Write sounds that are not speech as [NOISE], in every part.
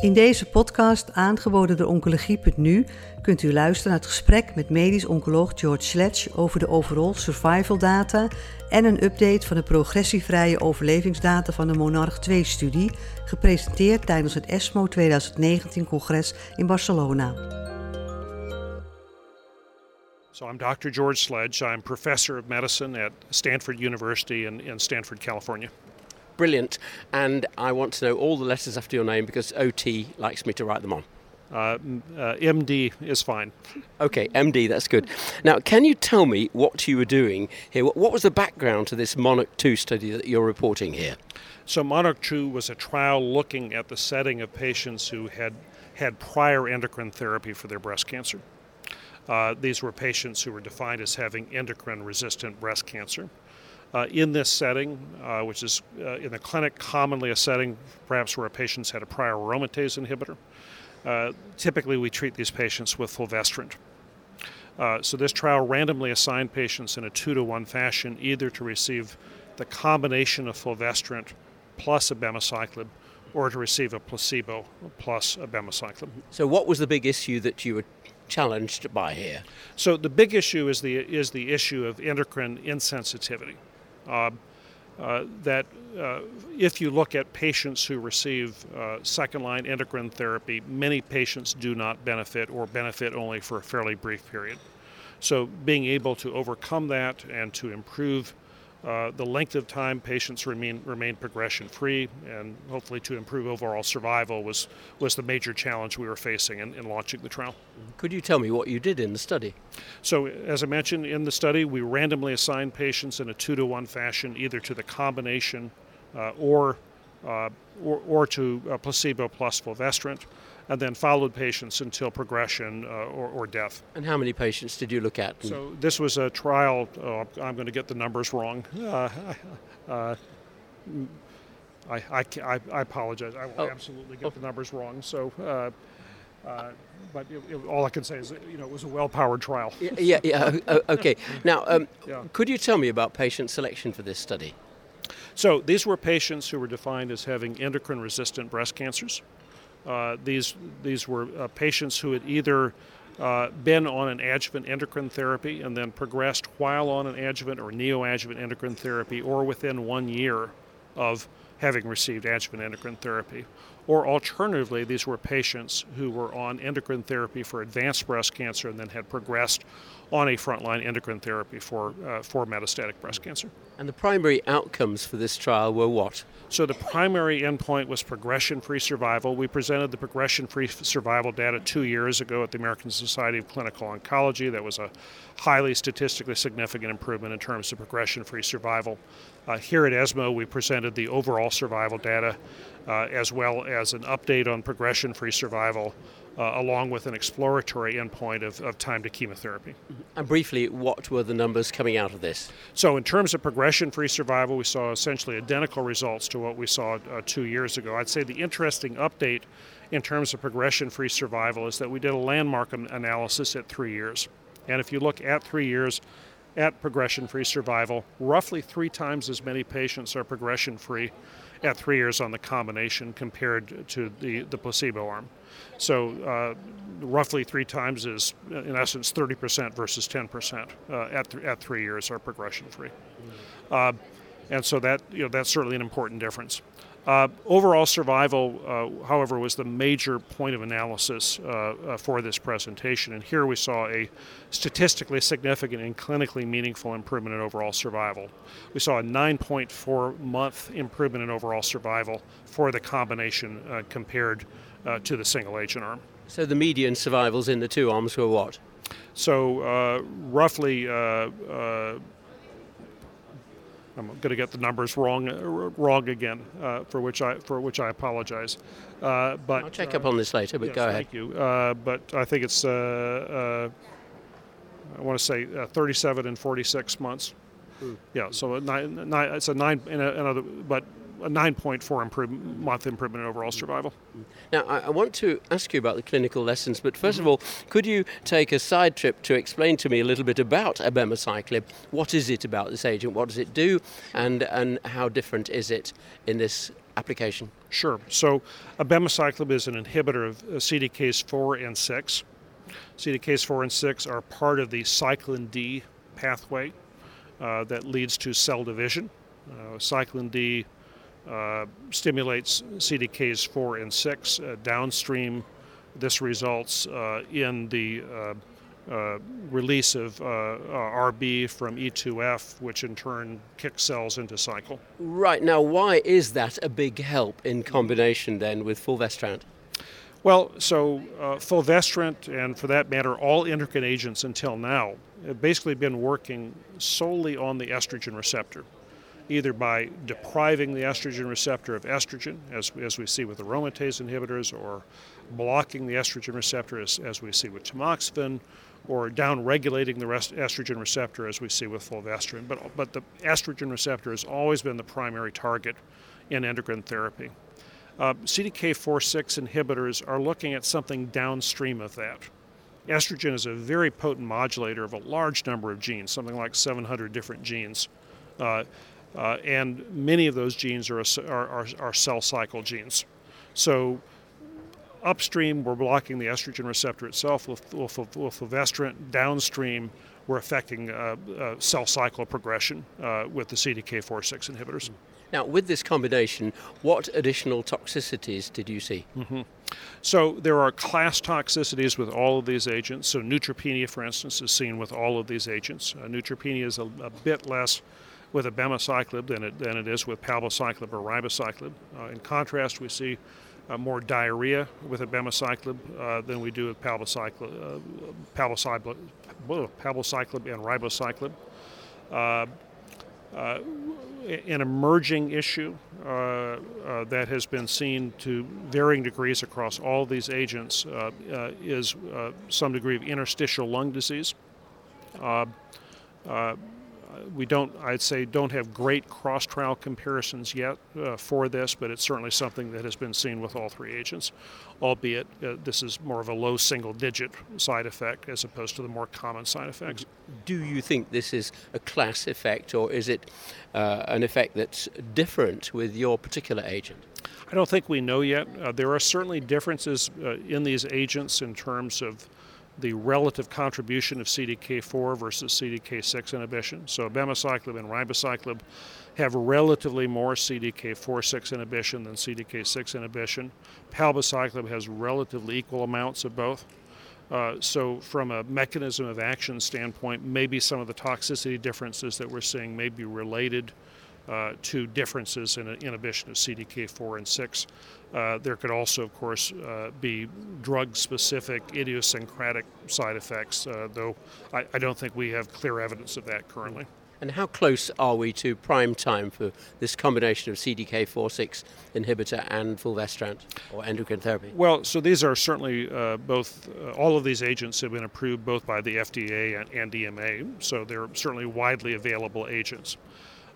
In deze podcast, aangeboden door Oncologie.nu, kunt u luisteren naar het gesprek met medisch oncoloog George Sledge over de overall survival data en een update van de progressievrije overlevingsdata van de Monarch 2-studie, gepresenteerd tijdens het ESMO 2019-congres in Barcelona. So I'm Dr. George Sledge. I'm professor of medicine at Stanford University in, in Stanford, California. Brilliant. And I want to know all the letters after your name because OT likes me to write them on. Uh, uh, MD is fine. Okay, MD, that's good. Now, can you tell me what you were doing here? What, what was the background to this Monarch 2 study that you're reporting here? So Monarch 2 was a trial looking at the setting of patients who had had prior endocrine therapy for their breast cancer. Uh, these were patients who were defined as having endocrine resistant breast cancer. Uh, in this setting, uh, which is uh, in the clinic commonly a setting perhaps where a patient's had a prior aromatase inhibitor, uh, typically we treat these patients with fulvestrant. Uh, so this trial randomly assigned patients in a two to one fashion either to receive the combination of fulvestrant plus abemaciclib or to receive a placebo plus abemaciclib. So, what was the big issue that you were challenged by here? So the big issue is the is the issue of endocrine insensitivity. Uh, uh, that uh, if you look at patients who receive uh, second line endocrine therapy, many patients do not benefit or benefit only for a fairly brief period. So, being able to overcome that and to improve uh, the length of time patients remain remain progression free and hopefully to improve overall survival was was the major challenge we were facing in, in launching the trial. Could you tell me what you did in the study? So, as I mentioned in the study, we randomly assigned patients in a two to one fashion, either to the combination uh, or, uh, or, or to placebo plus fulvestrant, and then followed patients until progression uh, or, or death. And how many patients did you look at? So, this was a trial, uh, I'm going to get the numbers wrong. Uh, uh, I, I, I, I apologize. I will Oh. absolutely get the numbers wrong. So, uh, uh, but it, it- all I can say is, you know, it was a well-powered trial. Yeah, yeah, okay. [LAUGHS] Now, um, Yeah. could you tell me about patient selection for this study? So these were patients who were defined as having endocrine-resistant breast cancers. Uh, these these were uh, patients who had either uh, been on an adjuvant endocrine therapy and then progressed while on an adjuvant or neoadjuvant endocrine therapy, or within one year of having received adjuvant endocrine therapy. Or alternatively, these were patients who were on endocrine therapy for advanced breast cancer and then had progressed on a frontline endocrine therapy for, uh, for metastatic breast cancer. And the primary outcomes for this trial were what? So the primary endpoint was progression-free survival. We presented the progression-free survival data two years ago at the American Society of Clinical Oncology. That was a highly statistically significant improvement in terms of progression-free survival. Uh, here at ESMO, we presented the overall survival data, as well as an update on progression-free survival, uh, along with an exploratory endpoint of, of time to chemotherapy. And briefly, what were the numbers coming out of this? So, in terms of progression free survival, we saw essentially identical results to what we saw uh, two years ago. I'd say the interesting update in terms of progression free survival is that we did a landmark an- analysis at three years. And if you look at three years at progression free survival, roughly three times as many patients are progression free at three years on the combination compared to the, the placebo arm. So, uh, roughly three times is, in essence, 30% versus 10% uh, at, th- at three years are progression free. Uh, and so that you know that's certainly an important difference. Uh, overall survival, uh, however, was the major point of analysis uh, uh, for this presentation, and here we saw a statistically significant and clinically meaningful improvement in overall survival. We saw a 9.4 month improvement in overall survival for the combination uh, compared uh, to the single agent arm. So the median survivals in the two arms were what? So uh, roughly, uh, uh, I'm going to get the numbers wrong, uh, wrong again, uh, for which I for which I apologize. Uh, but I'll check uh, up on this later, but yes, go ahead. Thank you. Uh, but I think it's uh, uh, I want to say uh, 37 and 46 months. Hmm. Yeah, so a nine, nine, it's a nine, in a, another, but a 9.4 improve, month improvement in overall survival. Now, I, I want to ask you about the clinical lessons, but 1st Mm-hmm. of all, could you take a side trip to explain to me a little bit about abemaciclib? What is it about this agent? What does it do? And, and how different is it in this application? Sure. So, abemaciclib is an inhibitor of uh, CDKs 4 and 6. CDKs 4 and 6 are part of the cyclin D pathway uh, that leads to cell division. Uh, cyclin D uh, stimulates CDKs 4 and 6. Uh, downstream, this results uh, in the uh, release of uh, uh, RB from E2F, which in turn kicks cells into cycle. Right, now why is that a big help in combination then with fulvestrant? Well, so uh, fulvestrant, and for that matter, all endocrine agents until now, have basically been working solely on the estrogen receptor, either by depriving the estrogen receptor of estrogen, as, as we see with aromatase inhibitors, or blocking the estrogen receptor, as, as we see with tamoxifen, or down-regulating the rest, estrogen receptor, as we see with fulvestrant. But, but the estrogen receptor has always been the primary target in endocrine therapy. Uh, CDK4/6 inhibitors are looking at something downstream of that. Estrogen is a very potent modulator of a large number of genes, something like 700 different genes. Uh, uh, and many of those genes are, are, are, are cell cycle genes. So upstream, we're blocking the estrogen receptor itself with, with, with fulvestrant. Downstream, we're affecting uh, uh, cell cycle progression uh, with the CDK4/6 inhibitors. Now, with this combination, what additional toxicities did you see? Mm-hmm. So, there are class toxicities with all of these agents. So, neutropenia, for instance, is seen with all of these agents. Uh, neutropenia is a, a, bit less with abemaciclib than it, than it is with palbociclib or ribociclib. Uh, in contrast, we see uh, more diarrhea with abemaciclib uh, than we do with palbociclib, uh, palbociclib, palbociclib and ribociclib. Uh, uh, an emerging issue uh, that has been seen to varying degrees across all these agents is some degree of interstitial lung disease we don't, I'd say, don't have great cross trial comparisons yet uh, for this, but it's certainly something that has been seen with all three agents, albeit uh, this is more of a low single digit side effect as opposed to the more common side effects. Do you think this is a class effect or is it uh, an effect that's different with your particular agent? I don't think we know yet. Uh, there are certainly differences uh, in these agents in terms of the relative contribution of CDK4 versus CDK6 inhibition. So abemaciclib and ribociclib have relatively more CDK4/6 inhibition than CDK6 inhibition. Palbociclib has relatively equal amounts of both. Uh, so, from a mechanism of action standpoint, maybe some of the toxicity differences that we're seeing may be related uh, to differences in inhibition of CDK4 and 6. Uh, there could also, of course, uh, be drug specific idiosyncratic side effects, uh, though I, I, don't think we have clear evidence of that currently. And how close are we to prime time for this combination of CDK4/6 inhibitor and fulvestrant or endocrine therapy? Well, so these are certainly uh, both. Uh, all of these agents have been approved both by the FDA and, and EMA, so they're certainly widely available agents.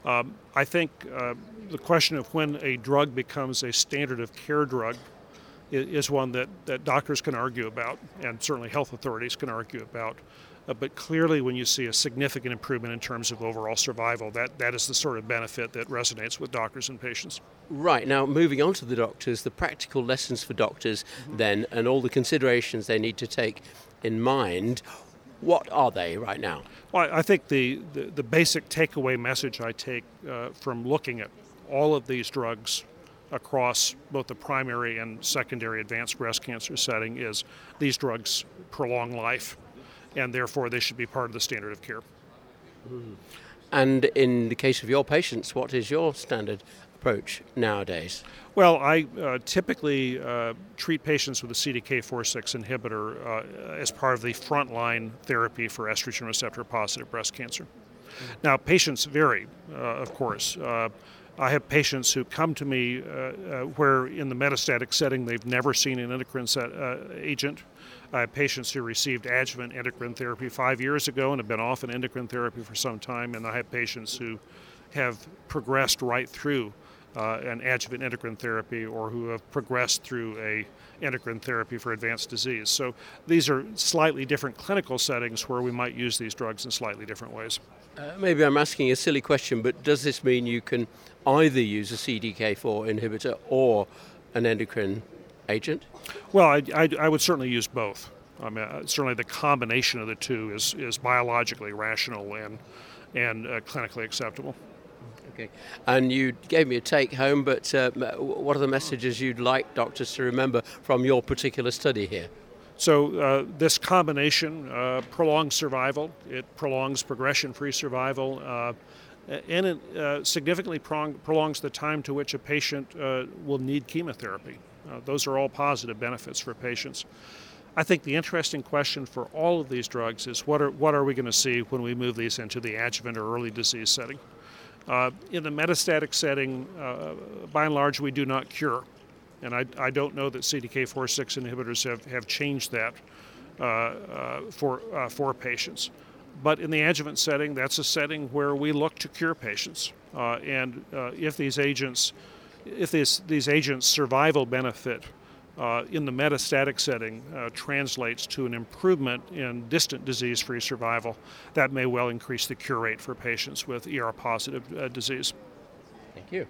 Um, I think uh, the question of when a drug becomes a standard of care drug is, is, one that, that doctors can argue about, and certainly health authorities can argue about. Uh, but clearly, when you see a significant improvement in terms of overall survival, that, that is the sort of benefit that resonates with doctors and patients. Right, now moving on to the doctors, the practical lessons for doctors mm-hmm. then, and all the considerations they need to take in mind. What are they right now? Well, I think the, the, the basic takeaway message I take uh, from looking at all of these drugs across both the primary and secondary advanced breast cancer setting is these drugs prolong life, and therefore they should be part of the standard of care. Mm. And in the case of your patients, what is your standard approach nowadays? Well, I uh, typically uh, treat patients with a CDK4/6 inhibitor uh, as part of the frontline therapy for estrogen receptor positive breast cancer. Now, patients vary, uh, of course. Uh, I have patients who come to me uh, where, in the metastatic setting, they've never seen an endocrine set, agent. I have patients who received adjuvant endocrine therapy five years ago and have been off an endocrine therapy for some time, and I have patients who have progressed right through uh, an adjuvant endocrine therapy or who have progressed through a endocrine therapy for advanced disease. So these are slightly different clinical settings where we might use these drugs in slightly different ways. Uh, maybe I'm asking a silly question, but does this mean you can either use a CDK4 inhibitor or an endocrine agent? Well, I, I, I would certainly use both. I mean, uh, certainly the combination of the two is, is biologically rational and, and uh, clinically acceptable. Okay. And you gave me a take home, but uh, what are the messages you'd like doctors to remember from your particular study here? So, uh, this combination uh, prolongs survival, it prolongs progression free survival, uh, and it uh, significantly prong- prolongs the time to which a patient uh, will need chemotherapy. those are all positive benefits for patients. I think the interesting question for all of these drugs is what are, what are we going to see when we move these into the adjuvant or early disease setting? Uh, in the metastatic setting, uh, by and large, we do not cure. And I, I don't know that CDK4-6 inhibitors have, have changed that uh, uh for, uh, for patients. But in the adjuvant setting, that's a setting where we look to cure patients. Uh, and if these agents, if these, these agents' survival benefit uh, in the metastatic setting uh, translates to an improvement in distant disease free survival, that may well increase the cure rate for patients with ER positive uh, disease. Thank you.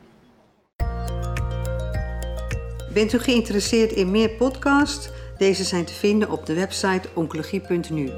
Bent u geïnteresseerd in meer podcasts? Deze zijn te vinden op de website oncologie.nu.